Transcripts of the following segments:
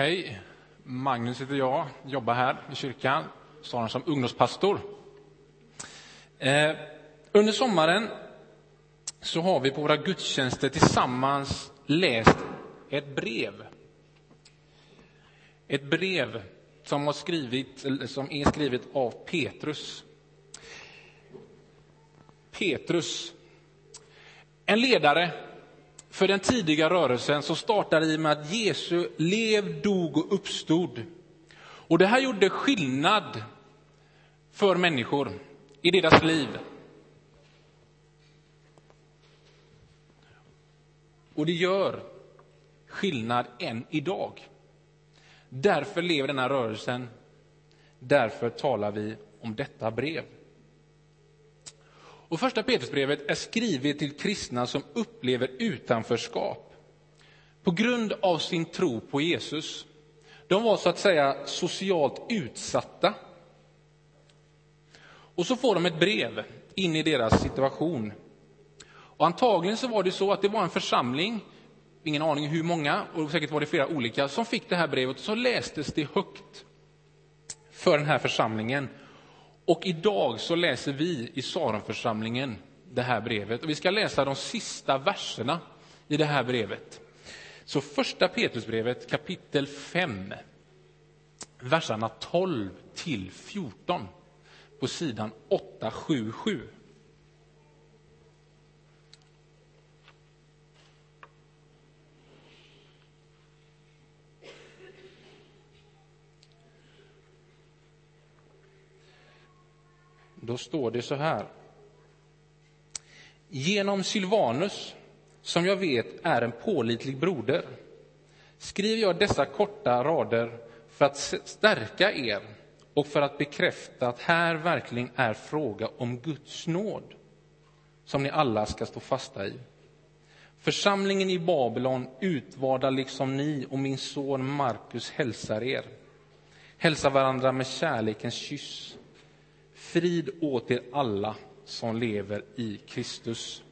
Hej, Magnus heter jag, jobbar här i kyrkan, snarare som ungdomspastor. Eh, under sommaren så har vi på våra gudstjänster tillsammans läst ett brev. Ett brev som, har skrivit, som är skrivet av Petrus. Petrus, en ledare för den tidiga rörelsen så startade i med att Jesu lev, dog och uppstod. Och det här gjorde skillnad för människor i deras liv. Och det gör skillnad än idag. Därför lever den här rörelsen. Därför talar vi om detta brev. Och första Petrusbrevet är skrivet till kristna som upplever utanförskap på grund av sin tro på Jesus. De var så att säga socialt utsatta. Och så får de ett brev in i deras situation. Och antagligen så var det så att det var en församling, ingen aning hur många, och säkert var det flera olika, som fick det här brevet. Och så lästes det högt för den här församlingen. Och idag så läser vi i Saronförsamlingen det här brevet. Och vi ska läsa de sista verserna i det här brevet. Så första Petrusbrevet kapitel 5, verserna 12 till 14 på sidan 877. Då står det så här. Genom Sylvanus, som jag vet är en pålitlig broder, skriver jag dessa korta rader för att stärka er och för att bekräfta att här verkligen är fråga om Guds nåd, som ni alla ska stå fasta i. Församlingen i Babylon, utvalda liksom ni och min son Markus hälsar er. Hälsa varandra med kärlekens kyss. Frid åt er alla som lever i Kristus.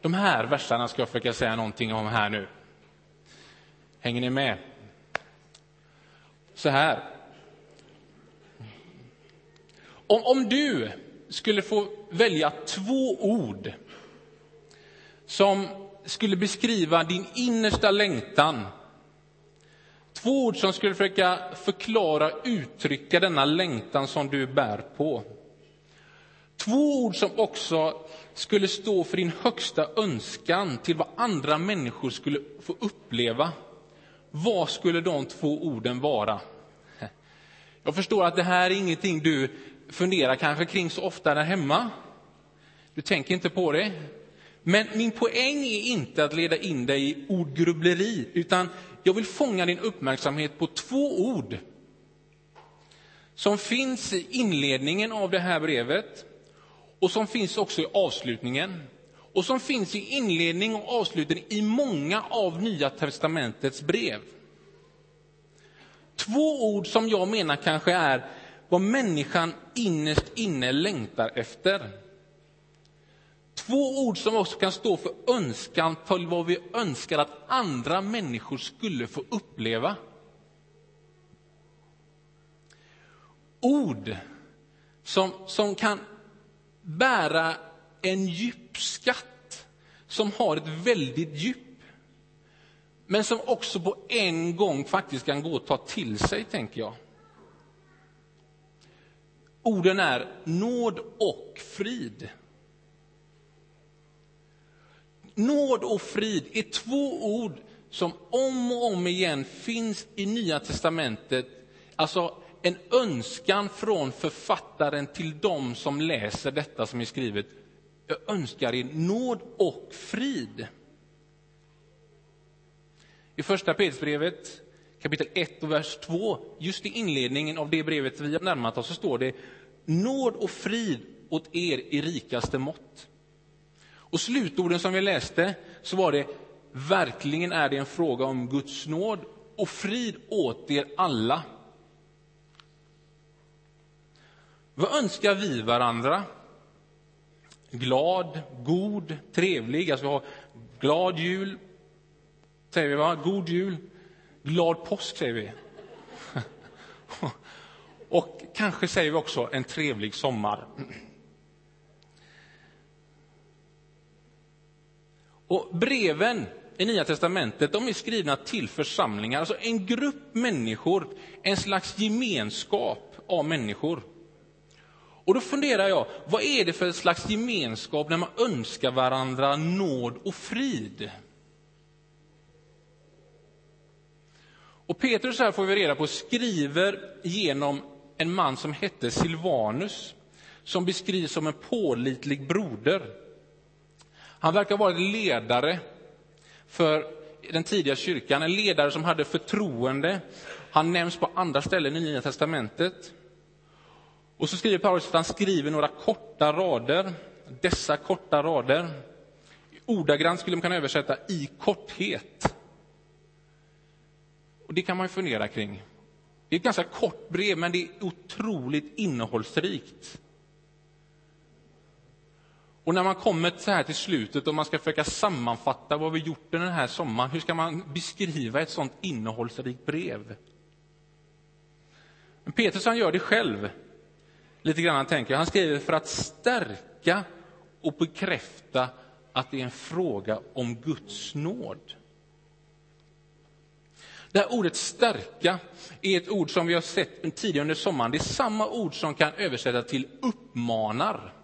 De här verserna ska jag försöka säga någonting om här nu. Hänger ni med? Så här. Om, om du skulle få välja två ord som skulle beskriva din innersta längtan Två ord som skulle försöka förklara, uttrycka denna längtan som du bär på. Två ord som också skulle stå för din högsta önskan till vad andra människor skulle få uppleva. Vad skulle de två orden vara? Jag förstår att det här är ingenting du funderar kanske kring så ofta där hemma. Du tänker inte på det. Men min poäng är inte att leda in dig i ordgrubbleri, utan jag vill fånga din uppmärksamhet på två ord som finns i inledningen av det här brevet och som finns också i avslutningen och som finns i inledning och avslutning i många av Nya testamentets brev. Två ord som jag menar kanske är vad människan innerst inne längtar efter. Två ord som också kan stå för önskan för vad vi önskar att andra människor skulle få uppleva. Ord som, som kan bära en djup skatt som har ett väldigt djup men som också på en gång faktiskt kan gå att ta till sig, tänker jag. Orden är nåd och frid. Nåd och frid är två ord som om och om igen finns i Nya testamentet. Alltså en önskan från författaren till dem som läser detta som är skrivet. Jag önskar er nåd och frid. I första Petrusbrevet kapitel 1 och vers 2, just i inledningen av det brevet vi har närmat oss, så står det nåd och frid åt er i rikaste mått. Och slutorden som vi läste, så var det verkligen är det en fråga om Guds nåd och frid åt er alla. Vad önskar vi varandra? Glad, god, trevlig. Alltså vi har glad jul, Säger vi va? God jul, glad påsk säger vi. Och kanske säger vi också en trevlig sommar. Och breven i Nya testamentet de är skrivna till församlingar, alltså en grupp människor, en slags gemenskap av människor. Och då funderar jag, vad är det för slags gemenskap när man önskar varandra nåd och frid? Och Petrus här får vi reda på skriver genom en man som hette Silvanus, som beskrivs som en pålitlig broder. Han verkar ha varit ledare för den tidiga kyrkan, en ledare som hade förtroende. Han nämns på andra ställen i Nya testamentet. Och så skriver Paulus att han skriver några korta rader, dessa korta rader. Ordagrant skulle man kunna översätta i korthet. Och det kan man ju fundera kring. Det är ett ganska kort brev, men det är otroligt innehållsrikt. Och när man kommer så här till slutet och man ska försöka sammanfatta vad vi gjort den här sommaren, hur ska man beskriva ett sånt innehållsrikt brev? Men Petrus han gör det själv, lite grann tänker jag. Han skriver för att stärka och bekräfta att det är en fråga om Guds nåd. Det här ordet stärka är ett ord som vi har sett tidigare under sommaren. Det är samma ord som kan översättas till uppmanar.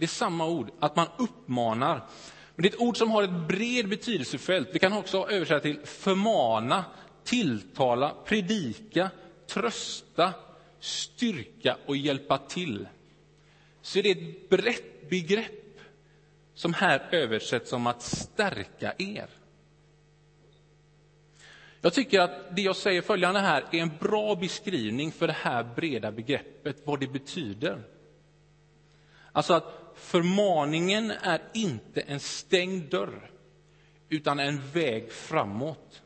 Det är samma ord, att man uppmanar. Men det är ett ord som har ett bred betydelsefält. Vi kan också översätta till förmana, tilltala, predika, trösta, styrka och hjälpa till. Så det är ett brett begrepp som här översätts som att stärka er. Jag tycker att det jag säger följande här är en bra beskrivning för det här breda begreppet, vad det betyder. Alltså att förmaningen är inte en stängd dörr, utan en väg framåt.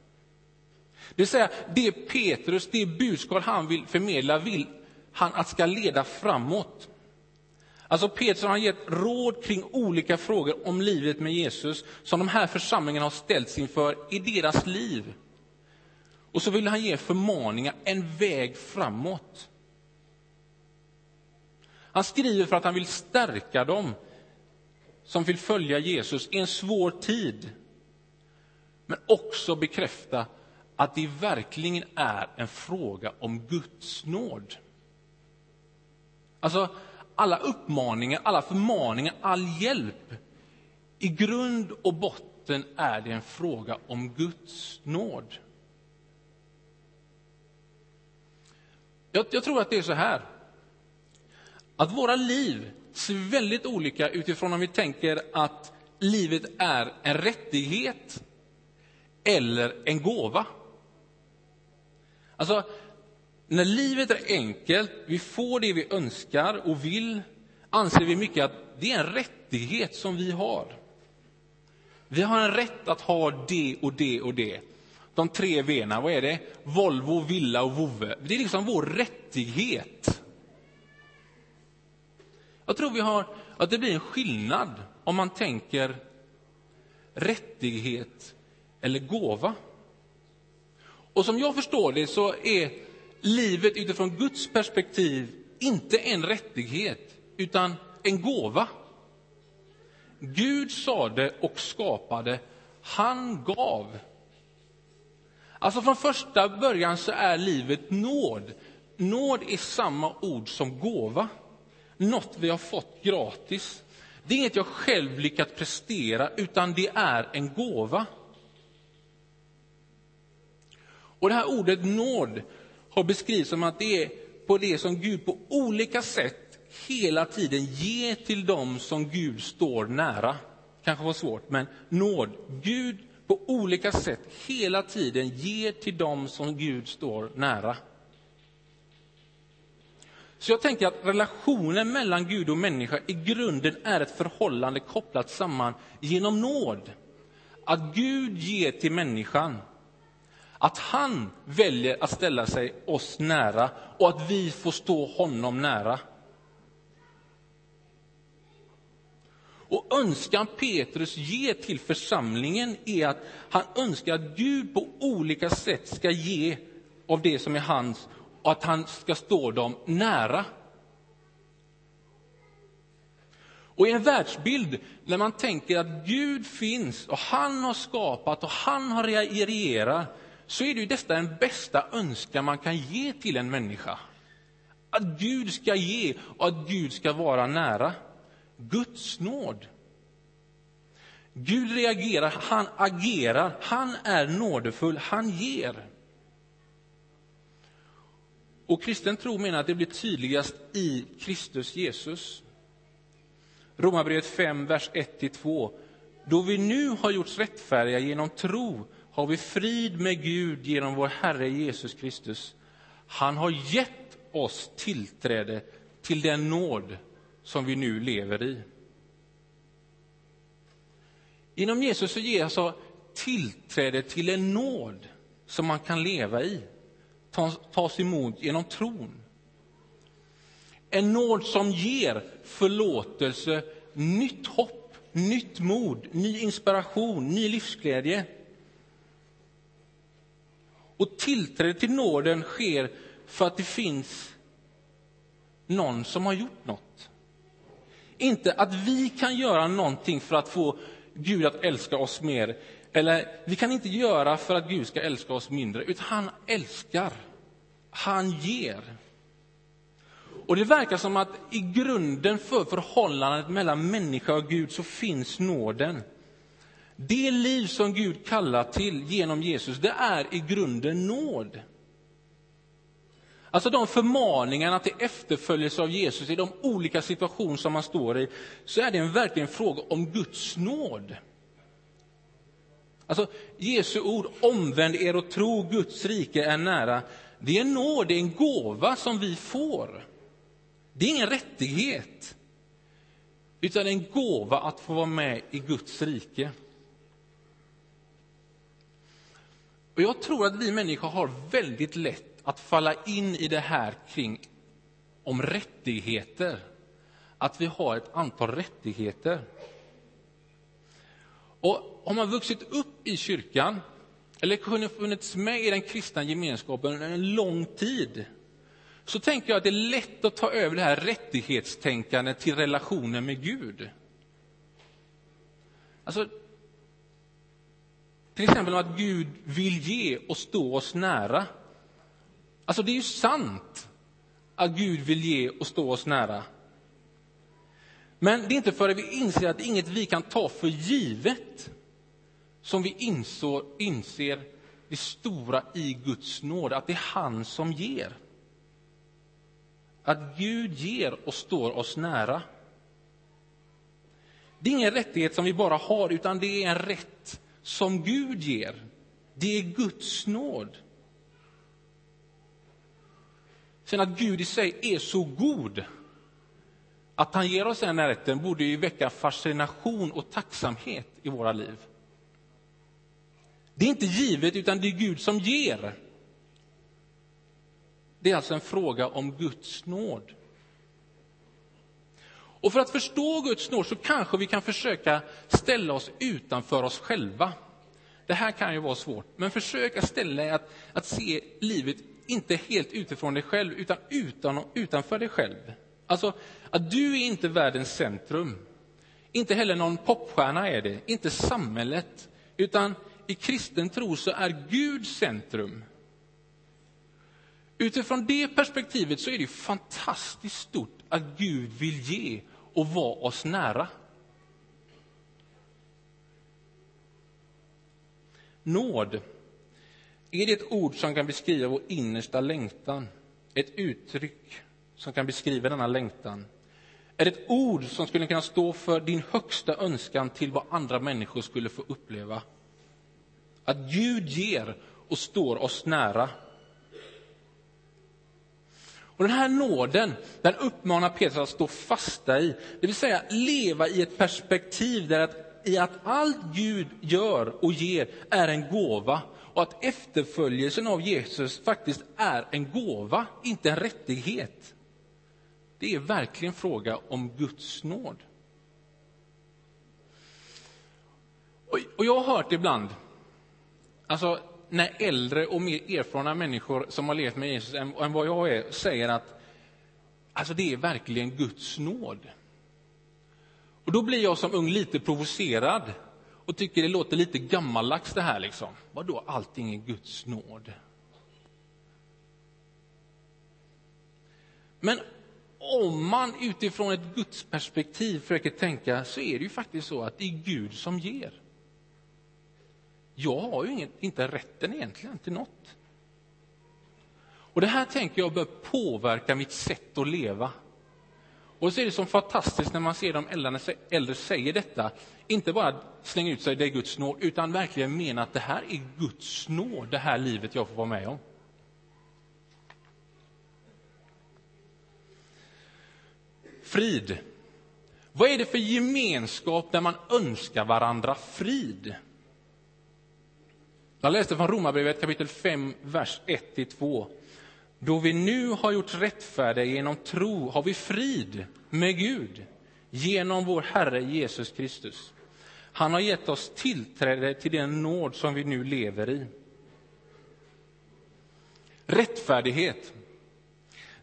Det vill säga, det Petrus, det budskap han vill förmedla, vill han att ska leda framåt. Alltså Petrus har gett råd kring olika frågor om livet med Jesus som de här församlingarna har ställts inför i deras liv. Och så vill han ge förmaningar, en väg framåt. Han skriver för att han vill stärka dem som vill följa Jesus i en svår tid. Men också bekräfta att det verkligen är en fråga om Guds nåd. Alltså, alla uppmaningar, alla förmaningar, all hjälp. I grund och botten är det en fråga om Guds nåd. Jag, jag tror att det är så här, att våra liv ser väldigt olika utifrån om vi tänker att livet är en rättighet eller en gåva. Alltså, när livet är enkelt, vi får det vi önskar och vill, anser vi mycket att det är en rättighet som vi har. Vi har en rätt att ha det och det och det. De tre V'na, vad är det? Volvo, villa och vovve. Det är liksom vår rättighet. Jag tror vi har, att det blir en skillnad om man tänker rättighet eller gåva. Och som jag förstår det så är livet utifrån Guds perspektiv inte en rättighet, utan en gåva. Gud sade och skapade, han gav. Alltså från första början så är livet nåd. Nåd är samma ord som gåva. Något vi har fått gratis. Det är inget jag själv lyckats prestera, utan det är en gåva. Och det här ordet nåd har beskrivits som att det är på det som Gud på olika sätt hela tiden ger till dem som Gud står nära. Kanske var svårt, men nåd. Gud på olika sätt hela tiden ger till dem som Gud står nära. Så jag tänker att relationen mellan Gud och människa i grunden är ett förhållande kopplat samman genom nåd. Att Gud ger till människan. Att han väljer att ställa sig oss nära och att vi får stå honom nära. Och önskan Petrus ger till församlingen är att han önskar att Gud på olika sätt ska ge av det som är hans och att han ska stå dem nära. Och i en världsbild när man tänker att Gud finns och han har skapat och han har regerat så är det ju detta den bästa önskan man kan ge till en människa. Att Gud ska ge och att Gud ska vara nära. Guds nåd. Gud reagerar, han agerar, han är nådefull, han ger. Och kristen tro menar att det blir tydligast i Kristus Jesus. Romarbrevet 5, vers 1-2. Då vi nu har gjorts rättfärdiga genom tro har vi frid med Gud genom vår Herre Jesus Kristus. Han har gett oss tillträde till den nåd som vi nu lever i. Inom Jesus så ger alltså tillträde till en nåd som man kan leva i, tas emot genom tron. En nåd som ger förlåtelse, nytt hopp, nytt mod, ny inspiration, ny livsglädje. Och tillträde till nåden sker för att det finns någon som har gjort något. Inte att vi kan göra någonting för att få Gud att älska oss mer. Eller vi kan inte göra för att Gud ska älska oss mindre, utan han älskar. Han ger. Och det verkar som att i grunden för förhållandet mellan människa och Gud så finns nåden. Det liv som Gud kallar till genom Jesus, det är i grunden nåd. Alltså de förmaningarna till efterföljelse av Jesus i de olika situationer som man står i, så är det en verkligen fråga om Guds nåd. Alltså Jesu ord, omvänd er och tro, Guds rike är nära. Det är en nåd, det är en gåva som vi får. Det är ingen rättighet, utan en gåva att få vara med i Guds rike. Och Jag tror att vi människor har väldigt lätt att falla in i det här kring om rättigheter. Att vi har ett antal rättigheter. Och har man vuxit upp i kyrkan eller funnits med i den kristna gemenskapen under en lång tid så tänker jag att det är lätt att ta över det här rättighetstänkandet till relationen med Gud. Alltså, till exempel att Gud vill ge och stå oss nära. Alltså det är ju sant att Gud vill ge och stå oss nära. Men det är inte förrän vi inser att det är inget vi kan ta för givet som vi insår, inser det stora i Guds nåd, att det är han som ger. Att Gud ger och står oss nära. Det är ingen rättighet som vi bara har, utan det är en rätt som Gud ger. Det är Guds nåd. Sen att Gud i sig är så god att han ger oss den här rätten borde ju väcka fascination och tacksamhet i våra liv. Det är inte givet, utan det är Gud som ger. Det är alltså en fråga om Guds nåd. Och för att förstå Guds nåd så kanske vi kan försöka ställa oss utanför oss själva. Det här kan ju vara svårt, men försök att ställa att, att se livet inte helt utifrån dig själv, utan utan, utanför dig själv. Alltså, att du är inte världens centrum. Inte heller någon popstjärna är det, inte samhället. Utan i kristen tro så är Gud centrum. Utifrån det perspektivet så är det fantastiskt stort att Gud vill ge och vara oss nära. Nåd är det ett ord som kan beskriva vår innersta längtan? Ett uttryck som kan beskriva denna längtan? Är det ett ord som skulle kunna stå för din högsta önskan till vad andra människor skulle få uppleva? Att Gud ger och står oss nära. Och Den här nåden den uppmanar Petrus att stå fasta i, det vill säga leva i ett perspektiv där att, i att allt Gud gör och ger är en gåva och att efterföljelsen av Jesus faktiskt är en gåva, inte en rättighet. Det är verkligen fråga om Guds nåd. Och, och jag har hört ibland, alltså när äldre och mer erfarna människor som har levt med Jesus än, än vad jag är, säger att alltså det är verkligen Guds nåd. Och då blir jag som ung lite provocerad och tycker det låter lite gammaldags det här. Liksom. Vadå, allting är Guds nåd? Men om man utifrån ett gudsperspektiv försöker tänka så är det ju faktiskt så att det är Gud som ger. Jag har ju ingen, inte rätten egentligen till något. Och det här tänker jag bör påverka mitt sätt att leva. Och så är det så fantastiskt när man ser de äldre säger detta. Inte bara slänga ut sig, det är Guds nåd, utan verkligen mena att det här är Guds nåd, det här livet jag får vara med om. Frid. Vad är det för gemenskap där man önskar varandra frid? Jag läste från Romarbrevet kapitel 5, vers 1-2. Då vi nu har gjort rättfärdiga genom tro har vi frid med Gud genom vår Herre Jesus Kristus. Han har gett oss tillträde till den nåd som vi nu lever i. Rättfärdighet.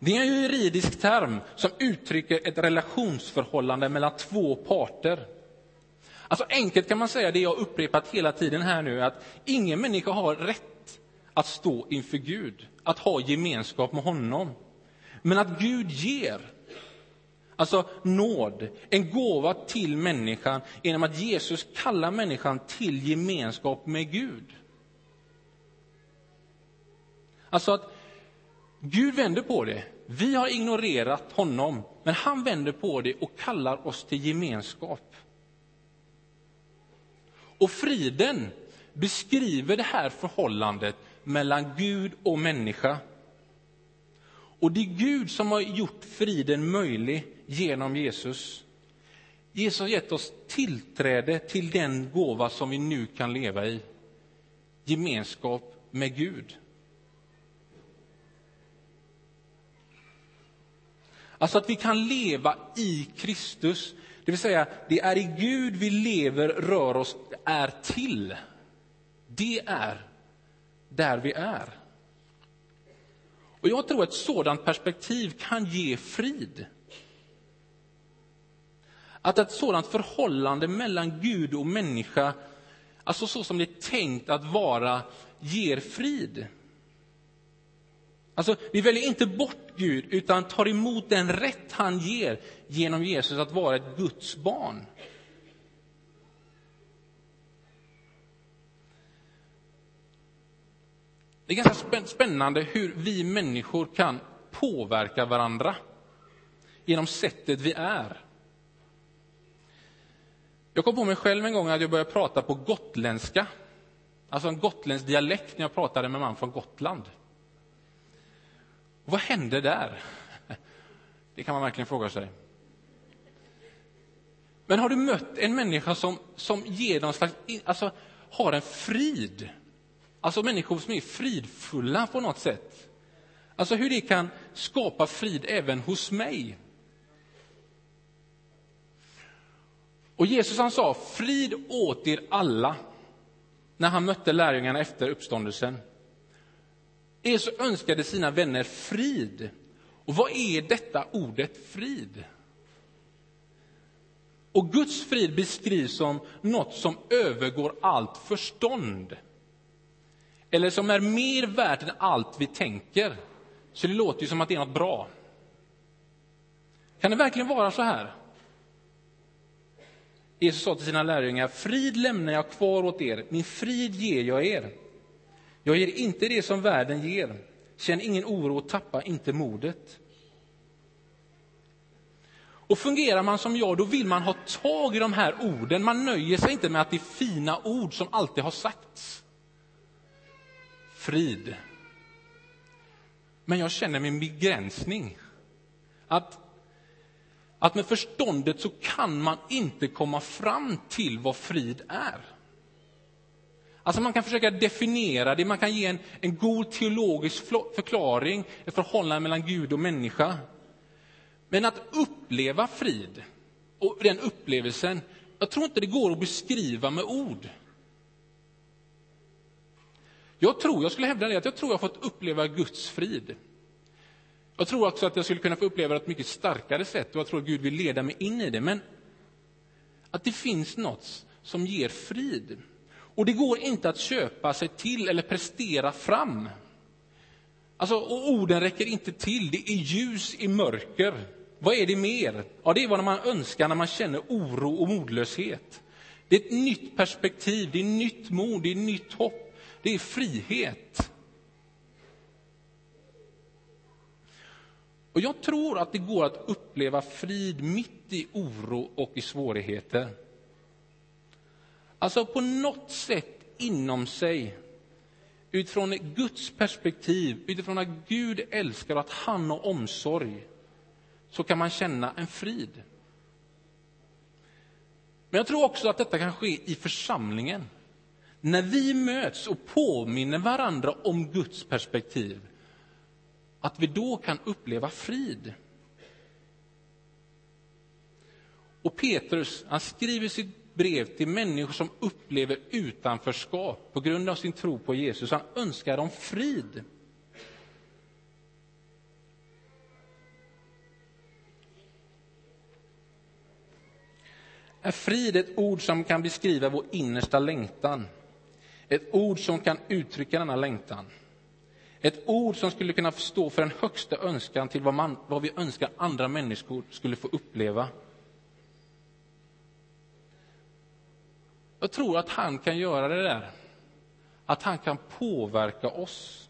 Det är en juridisk term som uttrycker ett relationsförhållande mellan två parter. Alltså enkelt kan man säga det jag upprepat hela tiden här nu, att ingen människa har rätt att stå inför Gud, att ha gemenskap med honom. Men att Gud ger, alltså nåd, en gåva till människan genom att Jesus kallar människan till gemenskap med Gud. Alltså att Gud vänder på det. Vi har ignorerat honom, men han vänder på det och kallar oss till gemenskap. Och friden beskriver det här förhållandet mellan Gud och människa. Och det är Gud som har gjort friden möjlig genom Jesus. Jesus har gett oss tillträde till den gåva som vi nu kan leva i. Gemenskap med Gud. Alltså att vi kan leva i Kristus. Det vill säga, det är i Gud vi lever, rör oss, är till. Det är där vi är. Och Jag tror att ett sådant perspektiv kan ge frid. Att ett sådant förhållande mellan Gud och människa, alltså så som det är tänkt att vara, ger frid. Alltså, vi väljer inte bort Gud, utan tar emot den rätt han ger genom Jesus att vara ett Guds barn. Det är ganska spännande hur vi människor kan påverka varandra genom sättet vi är. Jag kom på mig själv en gång att jag började prata på gotländska, alltså en gotländsk dialekt när jag pratade med en man från Gotland. Vad hände där? Det kan man verkligen fråga sig. Men har du mött en människa som, som ger någon slags, alltså har en frid? Alltså människor som är fridfulla på något sätt. Alltså hur det kan skapa frid även hos mig. Och Jesus han sa frid åt er alla när han mötte lärjungarna efter uppståndelsen. Jesus önskade sina vänner frid. Och vad är detta ordet frid? Och Guds frid beskrivs som något som övergår allt förstånd. Eller som är mer värt än allt vi tänker. Så det låter ju som att det är något bra. Kan det verkligen vara så här? Jesus sa till sina lärjungar, frid lämnar jag kvar åt er, min frid ger jag er. Jag ger inte det som världen ger. Känn ingen oro och tappa inte modet. Och fungerar man som jag, då vill man ha tag i de här orden. Man nöjer sig inte med att det är fina ord som alltid har sagts. Frid. Men jag känner min begränsning. Att, att med förståndet så kan man inte komma fram till vad frid är. Alltså man kan försöka definiera det, man kan ge en, en god teologisk förklaring, ett förhållande mellan Gud och människa. Men att uppleva frid, och den upplevelsen, jag tror inte det går att beskriva med ord. Jag tror, jag skulle hävda det, att jag tror jag har fått uppleva Guds frid. Jag tror också att jag skulle kunna få uppleva det på ett mycket starkare sätt och jag tror att Gud vill leda mig in i det. Men att det finns något som ger frid. Och det går inte att köpa sig till eller prestera fram. Alltså, och orden räcker inte till. Det är ljus i mörker. Vad är det mer? Ja, det är vad man önskar när man känner oro och modlöshet. Det är ett nytt perspektiv, det är nytt mod, det är nytt hopp, det är frihet. Och jag tror att det går att uppleva frid mitt i oro och i svårigheter. Alltså på något sätt inom sig, utifrån Guds perspektiv, utifrån att Gud älskar och att han har omsorg, så kan man känna en frid. Men jag tror också att detta kan ske i församlingen. När vi möts och påminner varandra om Guds perspektiv, att vi då kan uppleva frid. Och Petrus han skriver sitt brev till människor som upplever utanförskap på grund av sin tro på Jesus. Han önskar dem frid. Är frid ett ord som kan beskriva vår innersta längtan? Ett ord som kan uttrycka denna längtan? Ett ord som skulle kunna stå för en högsta önskan till vad, man, vad vi önskar andra människor skulle få uppleva. Jag tror att han kan göra det där. Att han kan påverka oss.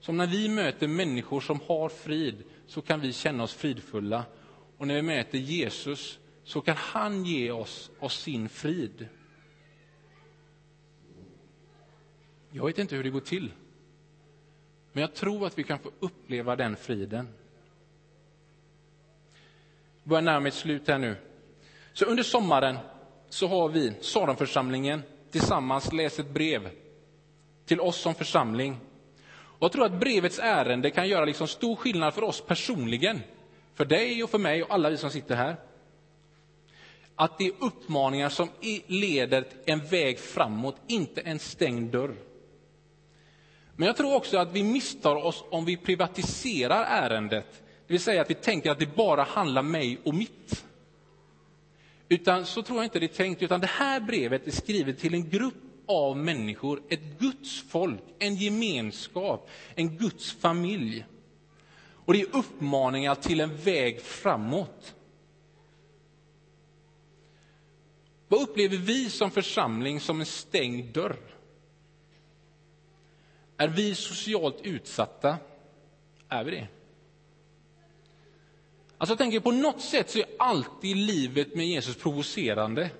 Som när vi möter människor som har frid så kan vi känna oss fridfulla. Och när vi möter Jesus så kan han ge oss oss sin frid. Jag vet inte hur det går till. Men jag tror att vi kan få uppleva den friden. Jag börjar närma mig ett slut här nu. Så under sommaren så har vi, Saronförsamlingen, tillsammans läst ett brev till oss som församling. Och jag tror att brevets ärende kan göra liksom stor skillnad för oss personligen. För dig och för mig och alla vi som sitter här. Att det är uppmaningar som leder en väg framåt, inte en stängd dörr. Men jag tror också att vi misstar oss om vi privatiserar ärendet. Det vill säga att vi tänker att det bara handlar mig och mitt. Utan så tror jag inte det är tänkt, utan det här brevet är skrivet till en grupp av människor, ett Guds folk, en gemenskap, en Guds familj. Och det är uppmaningar till en väg framåt. Vad upplever vi som församling som en stängd dörr? Är vi socialt utsatta? Är vi det? Alltså jag tänker på något sätt så är alltid livet med Jesus provocerande.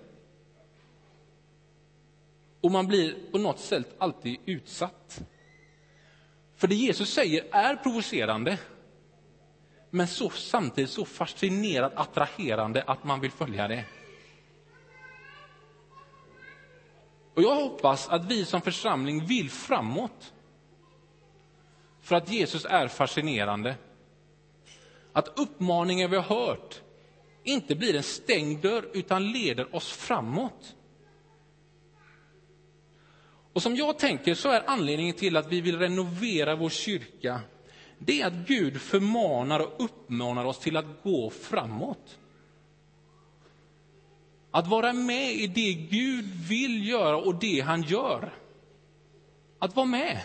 Och man blir på något sätt alltid utsatt. För det Jesus säger är provocerande, men så, samtidigt så fascinerat attraherande att man vill följa det. Och jag hoppas att vi som församling vill framåt. För att Jesus är fascinerande. Att uppmaningen vi har hört inte blir en stängd dörr utan leder oss framåt. Och som jag tänker så är anledningen till att vi vill renovera vår kyrka det är att Gud förmanar och uppmanar oss till att gå framåt. Att vara med i det Gud vill göra och det han gör. Att vara med.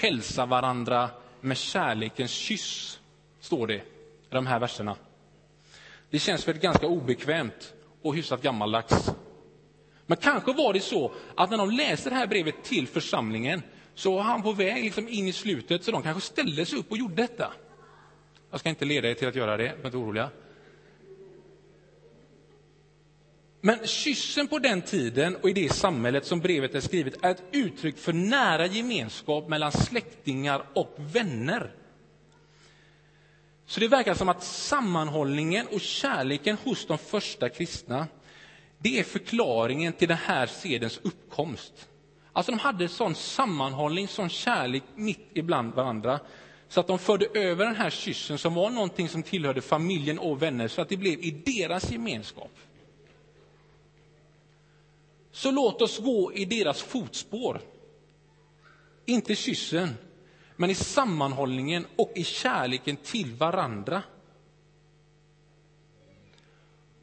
Hälsa varandra med kärlekens kyss, står det i de här verserna. Det känns väl ganska obekvämt och hyfsat gammaldags. Men kanske var det så att när de läste det här brevet till församlingen så var han på väg liksom in i slutet, så de kanske ställde sig upp och gjorde detta. Jag ska inte leda er till att göra det, var inte oroliga. Men kyssen på den tiden och i det samhället som brevet är skrivet är ett uttryck för nära gemenskap mellan släktingar och vänner. Så det verkar som att sammanhållningen och kärleken hos de första kristna det är förklaringen till den här sedens uppkomst. Alltså de hade sån sammanhållning, sån kärlek mitt ibland varandra så att de förde över den här kyssen som var någonting som tillhörde familjen och vänner så att det blev i deras gemenskap. Så låt oss gå i deras fotspår. Inte i kyssen, men i sammanhållningen och i kärleken till varandra.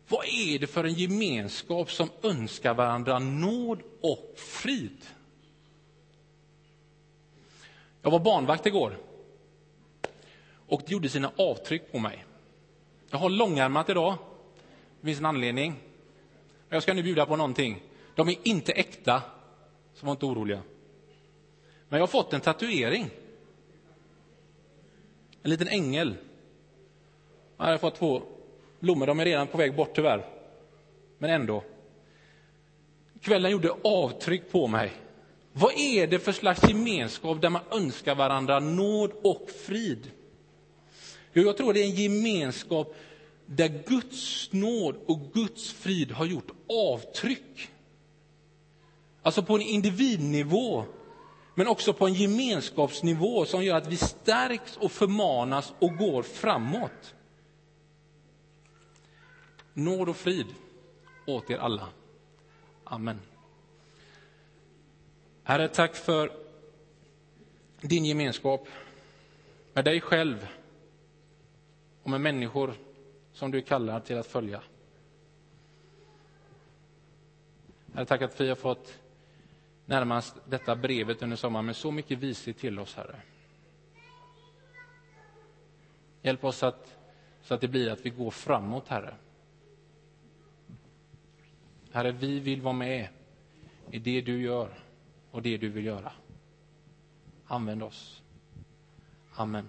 Vad är det för en gemenskap som önskar varandra nåd och frid? Jag var barnvakt igår och det gjorde sina avtryck på mig. Jag har långärmat idag. Det finns en anledning. Jag ska nu bjuda på någonting. De är inte äkta, så var inte oroliga. Men jag har fått en tatuering. En liten ängel. Jag har fått två blommor. De är redan på väg bort tyvärr. Men ändå. Kvällen gjorde avtryck på mig. Vad är det för slags gemenskap där man önskar varandra nåd och frid? Jo, jag tror det är en gemenskap där Guds nåd och Guds frid har gjort avtryck. Alltså på en individnivå, men också på en gemenskapsnivå som gör att vi stärks och förmanas och går framåt. Nåd och frid åt er alla. Amen. Herre, tack för din gemenskap med dig själv och med människor som du kallar till att följa. Herre, tack att vi har fått närmast detta brevet under sommaren med så mycket vishet till oss, Herre. Hjälp oss att, så att det blir att vi går framåt, Herre. Herre, vi vill vara med i det du gör och det du vill göra. Använd oss. Amen.